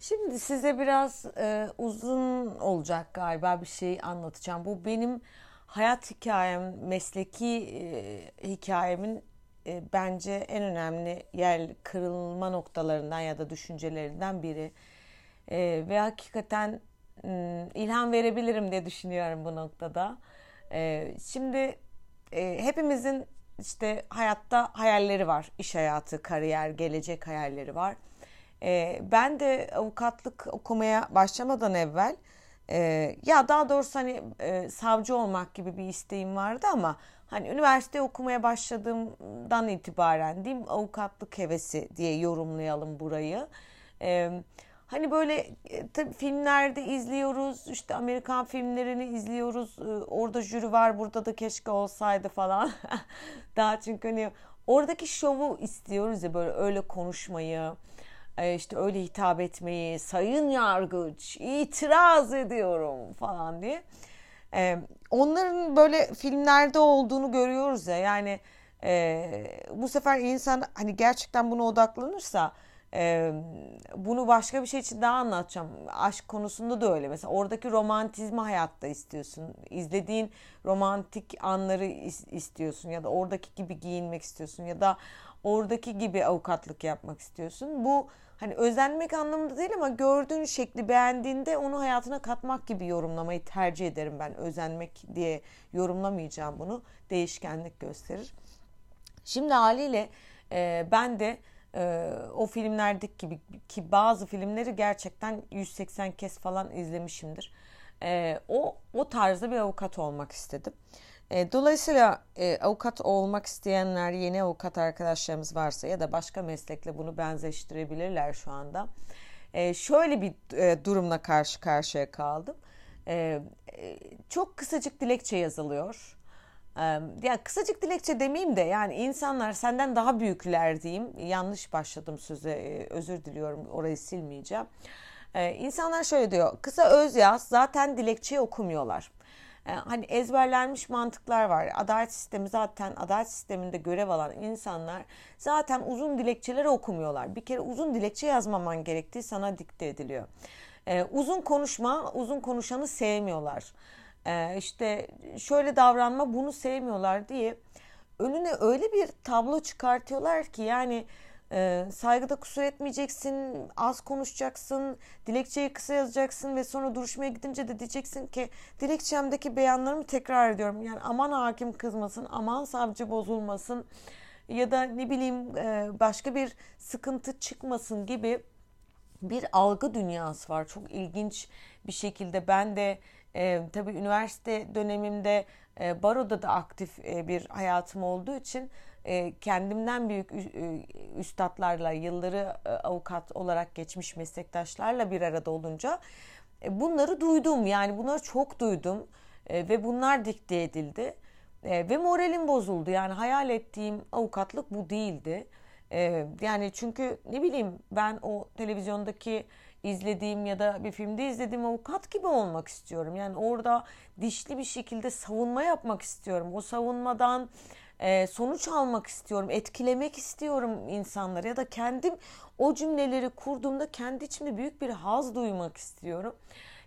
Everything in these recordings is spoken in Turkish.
Şimdi size biraz e, uzun olacak galiba bir şey anlatacağım. Bu benim hayat hikayem, mesleki e, hikayemin e, bence en önemli yer kırılma noktalarından ya da düşüncelerinden biri. E, ve hakikaten e, ilham verebilirim diye düşünüyorum bu noktada. E, şimdi e, hepimizin işte hayatta hayalleri var. İş hayatı, kariyer, gelecek hayalleri var. E, ben de avukatlık okumaya başlamadan evvel e, ya daha doğrusu hani e, savcı olmak gibi bir isteğim vardı ama hani üniversite okumaya başladığımdan itibaren diyeyim avukatlık hevesi diye yorumlayalım burayı. E, hani böyle e, tabii filmlerde izliyoruz işte Amerikan filmlerini izliyoruz. E, orada jüri var burada da keşke olsaydı falan. Daha çünkü hani oradaki şovu istiyoruz ya böyle öyle konuşmayı işte öyle hitap etmeyi, sayın yargıç itiraz ediyorum falan diye. E, onların böyle filmlerde olduğunu görüyoruz ya yani e, bu sefer insan hani gerçekten buna odaklanırsa bunu başka bir şey için daha anlatacağım. Aşk konusunda da öyle. Mesela oradaki romantizmi hayatta istiyorsun. İzlediğin romantik anları istiyorsun ya da oradaki gibi giyinmek istiyorsun ya da oradaki gibi avukatlık yapmak istiyorsun. Bu hani özenmek anlamında değil ama gördüğün şekli beğendiğinde onu hayatına katmak gibi yorumlamayı tercih ederim ben. Özenmek diye yorumlamayacağım bunu. Değişkenlik gösterir. Şimdi haliyle e, ben de e, o filmlerdeki gibi ki bazı filmleri gerçekten 180 kez falan izlemişimdir. E, o o tarzda bir avukat olmak istedim. E, dolayısıyla e, avukat olmak isteyenler, yeni avukat arkadaşlarımız varsa ya da başka meslekle bunu benzeştirebilirler şu anda. E, şöyle bir durumla karşı karşıya kaldım. Çok kısacık dilekçe yazılıyor. Ya kısacık dilekçe demeyeyim de yani insanlar senden daha büyükler diyeyim. Yanlış başladım söze özür diliyorum orayı silmeyeceğim. İnsanlar şöyle diyor kısa öz yaz zaten dilekçeyi okumuyorlar. Ee, hani ezberlenmiş mantıklar var. Adalet sistemi zaten adalet sisteminde görev alan insanlar zaten uzun dilekçeleri okumuyorlar. Bir kere uzun dilekçe yazmaman gerektiği sana dikte ediliyor. Ee, uzun konuşma, uzun konuşanı sevmiyorlar. Ee, işte şöyle davranma bunu sevmiyorlar diye önüne öyle bir tablo çıkartıyorlar ki yani e, saygıda kusur etmeyeceksin, az konuşacaksın, dilekçeyi kısa yazacaksın ve sonra duruşmaya gidince de diyeceksin ki dilekçemdeki beyanlarımı tekrar ediyorum. Yani aman hakim kızmasın, aman savcı bozulmasın ya da ne bileyim e, başka bir sıkıntı çıkmasın gibi bir algı dünyası var. Çok ilginç bir şekilde ben de e, tabii üniversite dönemimde e, baroda da aktif e, bir hayatım olduğu için kendimden büyük e, üstadlarla, yılları e, avukat olarak geçmiş meslektaşlarla bir arada olunca bunları duydum. Yani bunları çok duydum ve bunlar dikte edildi. Ve moralim bozuldu. Yani hayal ettiğim avukatlık bu değildi. Yani çünkü ne bileyim ben o televizyondaki izlediğim ya da bir filmde izlediğim avukat gibi olmak istiyorum. Yani orada dişli bir şekilde savunma yapmak istiyorum. O savunmadan e, sonuç almak istiyorum, etkilemek istiyorum insanları ya da kendim o cümleleri kurduğumda kendi içimde büyük bir haz duymak istiyorum.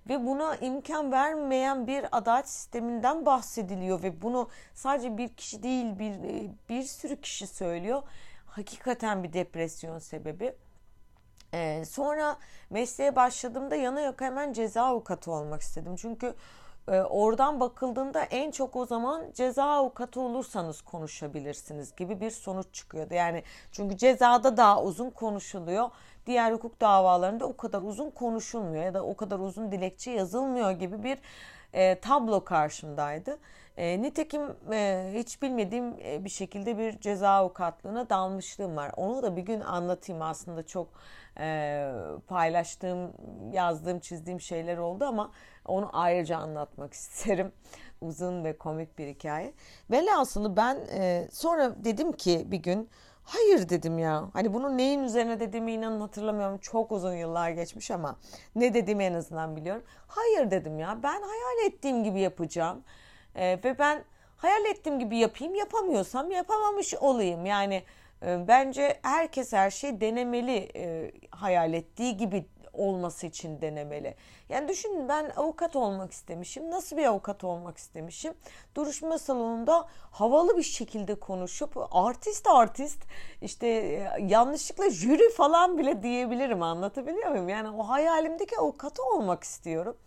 Ve buna imkan vermeyen bir adalet sisteminden bahsediliyor ve bunu sadece bir kişi değil bir, e, bir sürü kişi söylüyor. Hakikaten bir depresyon sebebi. Ee, sonra mesleğe başladığımda yana yok hemen ceza avukatı olmak istedim. Çünkü e, oradan bakıldığında en çok o zaman ceza avukatı olursanız konuşabilirsiniz gibi bir sonuç çıkıyordu. Yani çünkü cezada daha uzun konuşuluyor. Diğer hukuk davalarında o kadar uzun konuşulmuyor ya da o kadar uzun dilekçe yazılmıyor gibi bir e, tablo karşımdaydı. E, nitekim e, hiç bilmediğim e, bir şekilde bir ceza avukatlığına dalmışlığım var. Onu da bir gün anlatayım aslında çok e, paylaştığım, yazdığım, çizdiğim şeyler oldu ama onu ayrıca anlatmak isterim. Uzun ve komik bir hikaye. Velhasılı ben e, sonra dedim ki bir gün hayır dedim ya. Hani bunun neyin üzerine dediğimi inanın hatırlamıyorum. Çok uzun yıllar geçmiş ama ne dediğimi en azından biliyorum. Hayır dedim ya ben hayal ettiğim gibi yapacağım. E, ve ben hayal ettiğim gibi yapayım yapamıyorsam yapamamış olayım. Yani bence herkes her şey denemeli e, hayal ettiği gibi olması için denemeli. Yani düşünün ben avukat olmak istemişim. Nasıl bir avukat olmak istemişim? Duruşma salonunda havalı bir şekilde konuşup artist artist işte e, yanlışlıkla jüri falan bile diyebilirim anlatabiliyor muyum? Yani o hayalimdeki avukatı olmak istiyorum.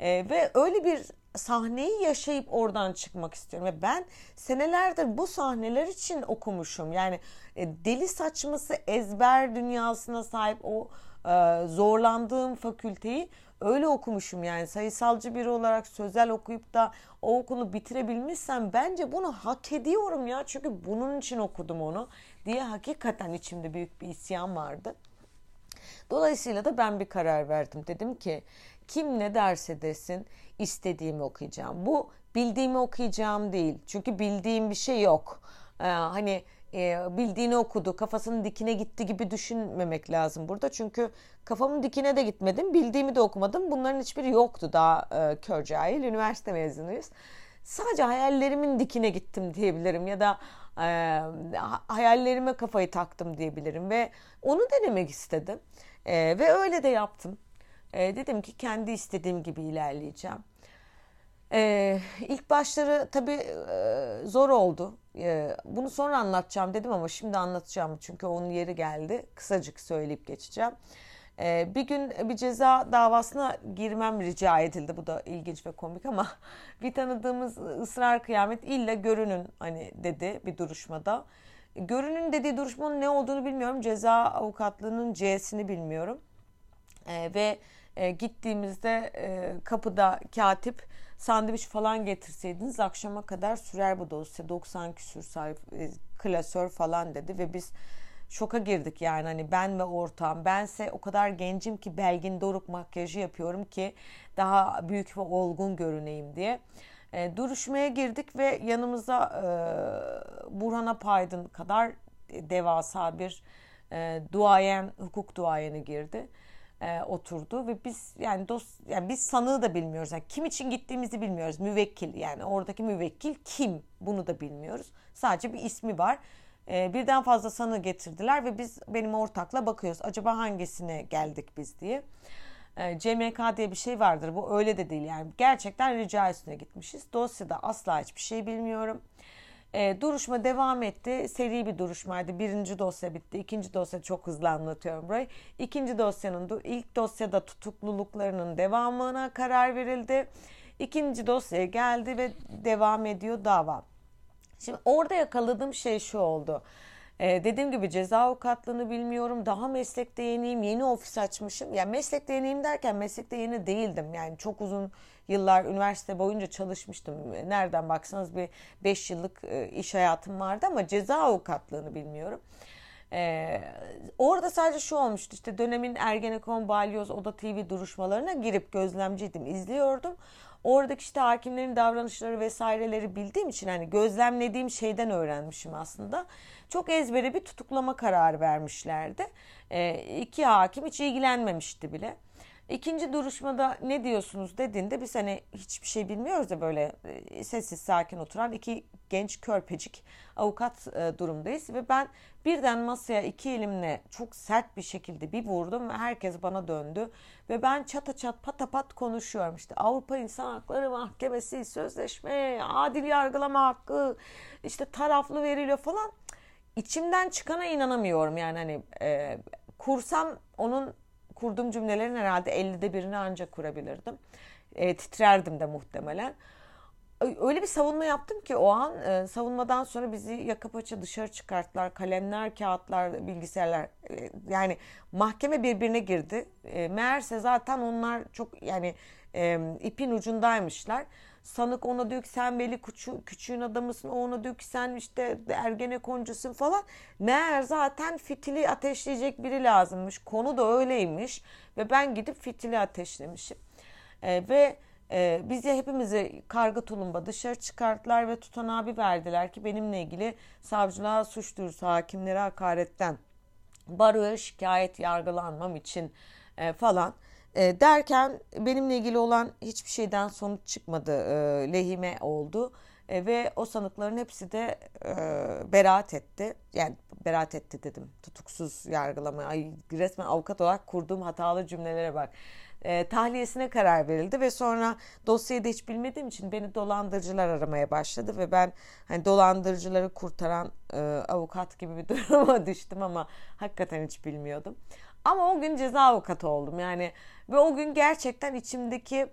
Ee, ve öyle bir sahneyi yaşayıp oradan çıkmak istiyorum. Ve ben senelerdir bu sahneler için okumuşum. Yani e, deli saçması ezber dünyasına sahip o e, zorlandığım fakülteyi öyle okumuşum. Yani sayısalcı biri olarak sözel okuyup da o okulu bitirebilmişsem bence bunu hak ediyorum ya. Çünkü bunun için okudum onu diye hakikaten içimde büyük bir isyan vardı. Dolayısıyla da ben bir karar verdim. Dedim ki kim ne derse desin istediğimi okuyacağım. Bu bildiğimi okuyacağım değil. Çünkü bildiğim bir şey yok. Ee, hani e, bildiğini okudu, kafasının dikine gitti gibi düşünmemek lazım burada. Çünkü kafamın dikine de gitmedim, bildiğimi de okumadım. Bunların hiçbiri yoktu daha e, kör cahil. Üniversite mezunuyuz. Sadece hayallerimin dikine gittim diyebilirim ya da e, hayallerime kafayı taktım diyebilirim ve onu denemek istedim. E, ve öyle de yaptım. E, dedim ki kendi istediğim gibi ilerleyeceğim. E, ilk başları tabii e, zor oldu. E, bunu sonra anlatacağım dedim ama şimdi anlatacağım çünkü onun yeri geldi. Kısacık söyleyip geçeceğim. E, bir gün bir ceza davasına girmem rica edildi. Bu da ilginç ve komik ama bir tanıdığımız ısrar kıyamet illa görünün hani dedi bir duruşmada. Görünün dediği duruşmanın ne olduğunu bilmiyorum. Ceza avukatlığının C'sini bilmiyorum. E, ve e, gittiğimizde e, kapıda katip sandviç falan getirseydiniz akşama kadar sürer bu dosya. 90 küsür sayfa e, klasör falan dedi ve biz şoka girdik yani. Hani ben ve ortağım bense o kadar gencim ki belgin doruk makyajı yapıyorum ki daha büyük ve olgun görüneyim diye. E, duruşmaya girdik ve yanımıza e, Burhan Apaydın kadar devasa bir e, duayen, hukuk duayeni girdi e, oturdu ve biz yani dost yani biz sanığı da bilmiyoruz. Yani kim için gittiğimizi bilmiyoruz. Müvekkil yani oradaki müvekkil kim bunu da bilmiyoruz. Sadece bir ismi var. E, birden fazla sanığı getirdiler ve biz benim ortakla bakıyoruz. Acaba hangisine geldik biz diye. E, CMK diye bir şey vardır. Bu öyle de değil yani. Gerçekten rica üstüne gitmişiz. Dosyada asla hiçbir şey bilmiyorum. E, duruşma devam etti. Seri bir duruşmaydı. Birinci dosya bitti. İkinci dosya çok hızlı anlatıyorum burayı. İkinci dosyanın ilk dosyada tutukluluklarının devamına karar verildi. İkinci dosyaya geldi ve devam ediyor dava. Şimdi orada yakaladığım şey şu oldu. Ee, dediğim gibi ceza avukatlığını bilmiyorum. Daha meslekte yeniyim. Yeni ofis açmışım. Yani meslekte yeniyim derken meslekte yeni değildim. Yani çok uzun yıllar üniversite boyunca çalışmıştım. Nereden baksanız bir 5 yıllık e, iş hayatım vardı ama ceza avukatlığını bilmiyorum. Ee, orada sadece şu olmuştu işte dönemin Ergenekon, Balyoz, Oda TV duruşmalarına girip gözlemciydim, izliyordum. Oradaki işte hakimlerin davranışları vesaireleri bildiğim için hani gözlemlediğim şeyden öğrenmişim aslında. Çok ezbere bir tutuklama kararı vermişlerdi. Ee, iki hakim hiç ilgilenmemişti bile. İkinci duruşmada ne diyorsunuz dediğinde biz hani hiçbir şey bilmiyoruz da böyle e, sessiz sakin oturan iki genç körpecik avukat e, durumdayız. Ve ben birden masaya iki elimle çok sert bir şekilde bir vurdum ve herkes bana döndü. Ve ben çata çat patapat konuşuyorum. İşte Avrupa İnsan Hakları Mahkemesi sözleşme adil yargılama hakkı işte taraflı veriliyor falan. İçimden çıkana inanamıyorum. Yani hani e, kursam onun kurduğum cümlelerin herhalde 50'de birini ancak kurabilirdim. E, titrerdim de muhtemelen. Öyle bir savunma yaptım ki o an e, savunmadan sonra bizi yaka paça dışarı çıkarttılar. Kalemler, kağıtlar, bilgisayarlar e, yani mahkeme birbirine girdi. E, meğerse zaten onlar çok yani e, ipin ucundaymışlar. Sanık ona diyor ki sen Veli küçü, küçüğün adamısın. O ona diyor ki sen işte ergenekoncusun falan. Meğer zaten fitili ateşleyecek biri lazımmış. Konu da öyleymiş. Ve ben gidip fitili ateşlemişim. E, ve e, bizi hepimizi karga tulumba dışarı çıkarttılar ve tutanağı bir verdiler ki benimle ilgili savcılığa suç duyurusu hakimlere hakaretten baroya şikayet yargılanmam için e, falan. E, derken benimle ilgili olan hiçbir şeyden sonuç çıkmadı. E, lehime oldu. E, ve o sanıkların hepsi de e, beraat etti. Yani beraat etti dedim. Tutuksuz yargılama. Ay, resmen avukat olarak kurduğum hatalı cümlelere bak. E, tahliyesine karar verildi ve sonra dosyayı da hiç bilmediğim için beni dolandırıcılar aramaya başladı ve ben hani dolandırıcıları kurtaran e, avukat gibi bir duruma düştüm ama hakikaten hiç bilmiyordum. Ama o gün ceza avukatı oldum yani ve o gün gerçekten içimdeki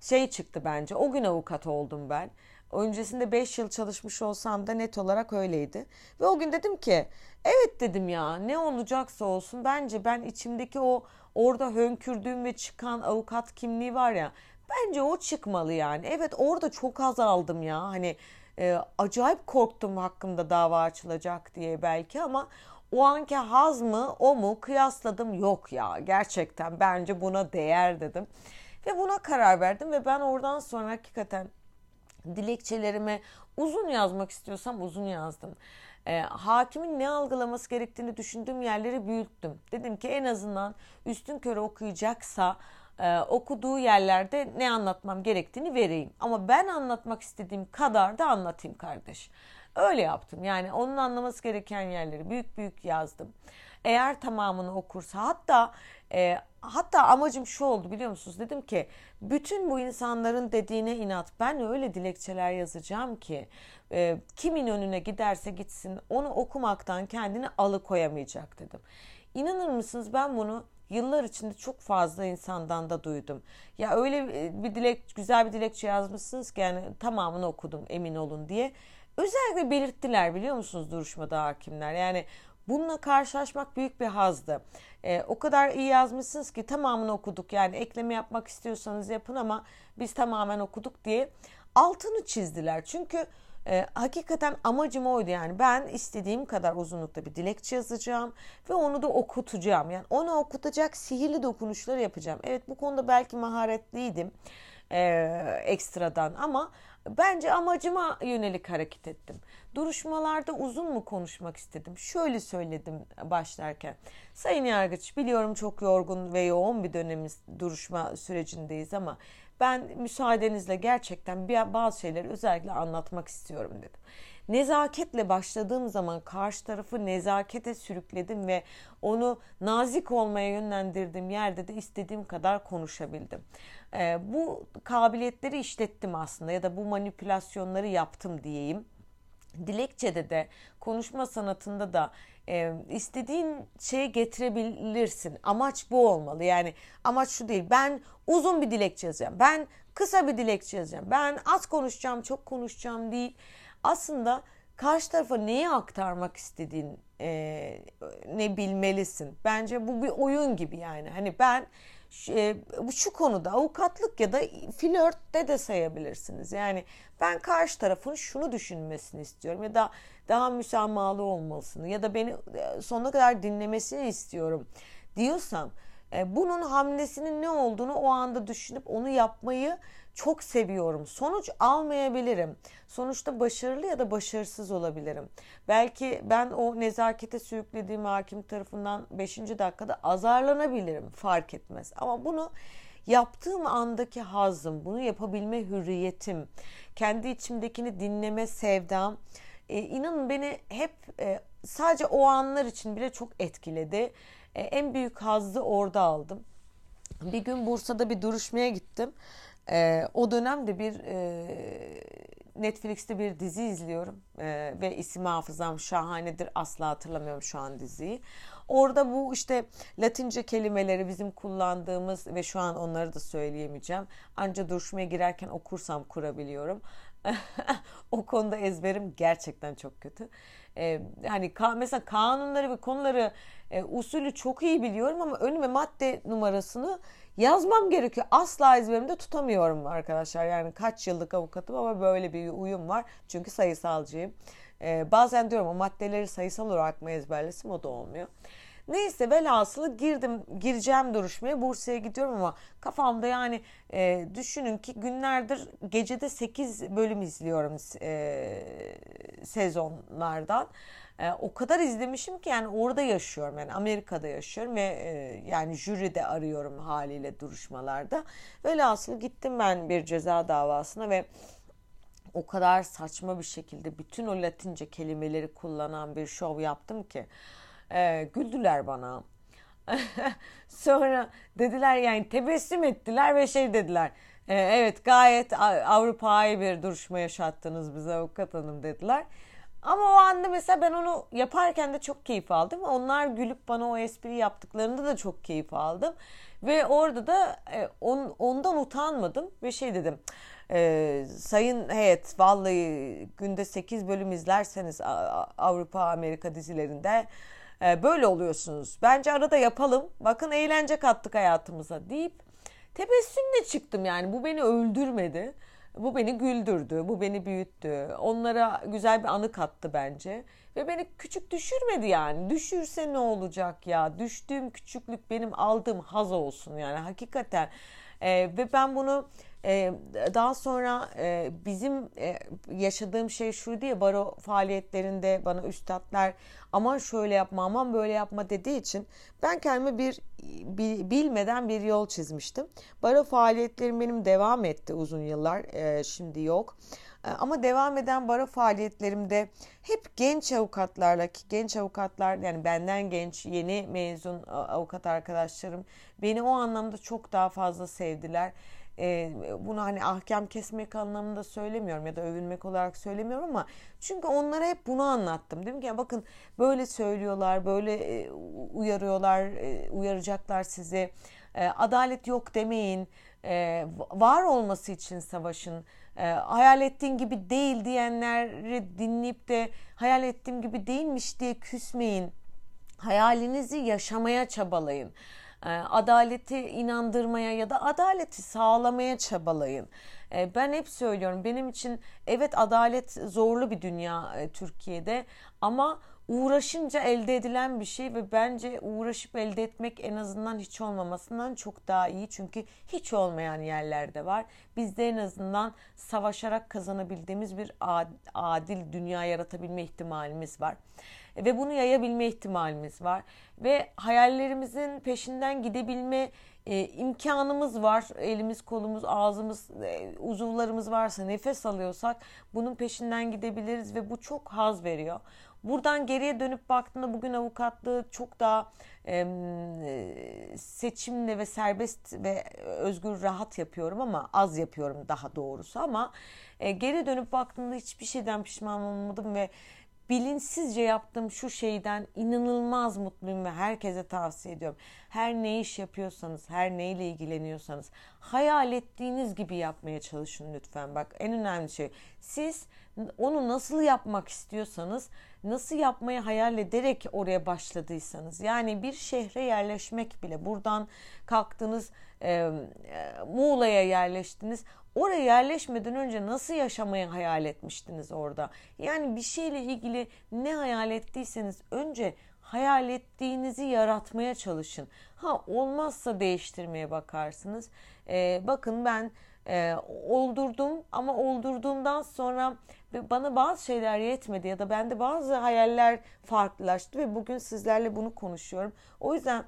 şey çıktı bence. O gün avukat oldum ben. Öncesinde 5 yıl çalışmış olsam da net olarak öyleydi. Ve o gün dedim ki evet dedim ya ne olacaksa olsun bence ben içimdeki o orada hönkürdüğüm ve çıkan avukat kimliği var ya bence o çıkmalı yani. Evet orada çok az aldım ya hani e, acayip korktum hakkımda dava açılacak diye belki ama o anki haz mı o mu kıyasladım yok ya gerçekten bence buna değer dedim. Ve buna karar verdim ve ben oradan sonra hakikaten dilekçelerimi uzun yazmak istiyorsam uzun yazdım. E, hakimin ne algılaması gerektiğini düşündüğüm yerleri büyüttüm. Dedim ki en azından üstün körü okuyacaksa e, okuduğu yerlerde ne anlatmam gerektiğini vereyim. Ama ben anlatmak istediğim kadar da anlatayım kardeş. Öyle yaptım. Yani onun anlaması gereken yerleri büyük büyük yazdım. Eğer tamamını okursa hatta e, hatta amacım şu oldu biliyor musunuz? Dedim ki bütün bu insanların dediğine inat. Ben öyle dilekçeler yazacağım ki e, kimin önüne giderse gitsin onu okumaktan kendini alıkoyamayacak dedim. İnanır mısınız ben bunu yıllar içinde çok fazla insandan da duydum. Ya öyle e, bir dilek güzel bir dilekçe yazmışsınız ki yani tamamını okudum emin olun diye. Özellikle belirttiler biliyor musunuz duruşmada hakimler. Yani Bununla karşılaşmak büyük bir hazdı. E, o kadar iyi yazmışsınız ki tamamını okuduk. Yani ekleme yapmak istiyorsanız yapın ama biz tamamen okuduk diye altını çizdiler. Çünkü e, hakikaten amacım oydu yani ben istediğim kadar uzunlukta bir dilekçe yazacağım ve onu da okutacağım. Yani onu okutacak sihirli dokunuşlar yapacağım. Evet bu konuda belki maharetliydim e, ekstradan ama bence amacıma yönelik hareket ettim. Duruşmalarda uzun mu konuşmak istedim? Şöyle söyledim başlarken. Sayın Yargıç biliyorum çok yorgun ve yoğun bir dönemiz duruşma sürecindeyiz ama ben müsaadenizle gerçekten bazı şeyleri özellikle anlatmak istiyorum dedim. Nezaketle başladığım zaman karşı tarafı nezakete sürükledim ve onu nazik olmaya yönlendirdiğim yerde de istediğim kadar konuşabildim. Ee, bu kabiliyetleri işlettim aslında ya da bu manipülasyonları yaptım diyeyim. Dilekçede de konuşma sanatında da e, istediğin şeyi getirebilirsin. Amaç bu olmalı. Yani amaç şu değil. Ben uzun bir dilekçe yazacağım. Ben kısa bir dilekçe yazacağım. Ben az konuşacağım, çok konuşacağım değil. Aslında karşı tarafa neyi aktarmak istediğin e, ne bilmelisin. Bence bu bir oyun gibi yani. Hani ben e, şu konuda avukatlık ya da flörtte de sayabilirsiniz. Yani ben karşı tarafın şunu düşünmesini istiyorum ya da daha müsamahalı olmasını ya da beni sonuna kadar dinlemesini istiyorum diyorsam bunun hamlesinin ne olduğunu o anda düşünüp onu yapmayı çok seviyorum. Sonuç almayabilirim. Sonuçta başarılı ya da başarısız olabilirim. Belki ben o nezakete sürüklediğim hakim tarafından 5. dakikada azarlanabilirim. Fark etmez. Ama bunu yaptığım andaki hazım, bunu yapabilme hürriyetim, kendi içimdekini dinleme sevdam, e, inanın beni hep e, sadece o anlar için bile çok etkiledi. E, en büyük hazzı orada aldım. Bir gün Bursa'da bir duruşmaya gittim. E, o dönemde bir e, Netflix'te bir dizi izliyorum e, ve isim hafızam şahanedir asla hatırlamıyorum şu an diziyi. Orada bu işte Latince kelimeleri bizim kullandığımız ve şu an onları da söyleyemeyeceğim. Anca duruşmaya girerken okursam kurabiliyorum. o konuda ezberim gerçekten çok kötü. Ee, hani ka mesela kanunları ve konuları e, usulü çok iyi biliyorum ama önüme madde numarasını yazmam gerekiyor. Asla ezberimde tutamıyorum arkadaşlar. Yani kaç yıllık avukatım ama böyle bir uyum var. Çünkü sayısalcıyım. Ee, bazen diyorum o maddeleri sayısal olarak mı ezberlesim o da olmuyor. Neyse velhasılı girdim gireceğim duruşmaya Bursa'ya gidiyorum ama kafamda yani e, düşünün ki günlerdir gecede 8 bölüm izliyorum e, sezonlardan. E, o kadar izlemişim ki yani orada yaşıyorum yani Amerika'da yaşıyorum ve e, yani jüride arıyorum haliyle duruşmalarda. Velhasıl gittim ben bir ceza davasına ve o kadar saçma bir şekilde bütün o Latince kelimeleri kullanan bir şov yaptım ki e, güldüler bana. Sonra dediler yani tebessüm ettiler ve şey dediler. E, evet gayet Avrupa'yı bir duruşma yaşattınız bize avukat hanım dediler. Ama o anda mesela ben onu yaparken de çok keyif aldım. Onlar gülüp bana o espri yaptıklarında da çok keyif aldım. Ve orada da e, on, ondan utanmadım ve şey dedim. E, sayın heyet vallahi günde 8 bölüm izlerseniz Avrupa Amerika dizilerinde böyle oluyorsunuz. Bence arada yapalım. Bakın eğlence kattık hayatımıza deyip tebessümle çıktım yani. Bu beni öldürmedi. Bu beni güldürdü, bu beni büyüttü. Onlara güzel bir anı kattı bence. Ve beni küçük düşürmedi yani. Düşürse ne olacak ya? Düştüğüm küçüklük benim aldığım haz olsun yani hakikaten. Ee, ve ben bunu daha sonra e, bizim e, yaşadığım şey şu diye baro faaliyetlerinde bana üstadlar aman şöyle yapma aman böyle yapma dediği için ben kendime bir, bilmeden bir yol çizmiştim. Baro faaliyetlerim benim devam etti uzun yıllar e, şimdi yok. Ama devam eden baro faaliyetlerimde hep genç avukatlarla ki genç avukatlar yani benden genç yeni mezun avukat arkadaşlarım beni o anlamda çok daha fazla sevdiler e, bunu hani ahkam kesmek anlamında söylemiyorum ya da övünmek olarak söylemiyorum ama çünkü onlara hep bunu anlattım. Dedim ki bakın böyle söylüyorlar, böyle e, uyarıyorlar, e, uyaracaklar sizi. E, adalet yok demeyin. E, var olması için savaşın. E, hayal ettiğin gibi değil diyenleri dinleyip de hayal ettiğim gibi değilmiş diye küsmeyin. Hayalinizi yaşamaya çabalayın. Ee, adaleti inandırmaya ya da adaleti sağlamaya çabalayın. Ee, ben hep söylüyorum benim için evet adalet zorlu bir dünya e, Türkiye'de ama uğraşınca elde edilen bir şey ve bence uğraşıp elde etmek en azından hiç olmamasından çok daha iyi. Çünkü hiç olmayan yerlerde var. Bizde en azından savaşarak kazanabildiğimiz bir adil dünya yaratabilme ihtimalimiz var ve bunu yayabilme ihtimalimiz var ve hayallerimizin peşinden gidebilme e, imkanımız var. Elimiz, kolumuz, ağzımız, e, uzuvlarımız varsa nefes alıyorsak bunun peşinden gidebiliriz ve bu çok haz veriyor. Buradan geriye dönüp baktığında bugün avukatlığı çok daha e, seçimli ve serbest ve özgür rahat yapıyorum ama az yapıyorum daha doğrusu ama e, geri dönüp baktığımda hiçbir şeyden pişman olmadım ve bilinçsizce yaptığım şu şeyden inanılmaz mutluyum ve herkese tavsiye ediyorum. Her ne iş yapıyorsanız, her neyle ilgileniyorsanız hayal ettiğiniz gibi yapmaya çalışın lütfen. Bak en önemli şey siz onu nasıl yapmak istiyorsanız, nasıl yapmayı hayal ederek oraya başladıysanız yani bir şehre yerleşmek bile buradan kalktınız e, Muğla'ya yerleştiniz Oraya yerleşmeden önce nasıl yaşamayı hayal etmiştiniz orada? Yani bir şeyle ilgili ne hayal ettiyseniz önce hayal ettiğinizi yaratmaya çalışın. Ha olmazsa değiştirmeye bakarsınız. Ee, bakın ben e, oldurdum ama oldurduğumdan sonra bana bazı şeyler yetmedi ya da bende bazı hayaller farklılaştı ve bugün sizlerle bunu konuşuyorum. O yüzden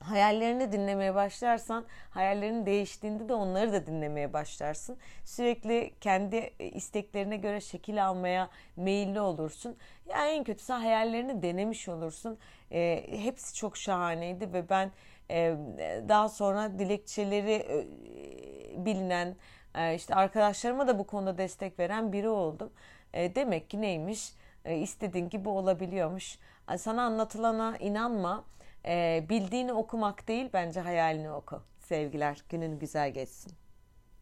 hayallerini dinlemeye başlarsan hayallerin değiştiğinde de onları da dinlemeye başlarsın. Sürekli kendi e, isteklerine göre şekil almaya meyilli olursun. Yani en kötüsü hayallerini denemiş olursun. E, hepsi çok şahaneydi ve ben e, daha sonra dilekçeleri e, bilinen e, işte arkadaşlarıma da bu konuda destek veren biri oldum. E, demek ki neymiş? E, istediğin gibi olabiliyormuş. Sana anlatılana inanma e, bildiğini okumak değil bence hayalini oku. Sevgiler günün güzel geçsin.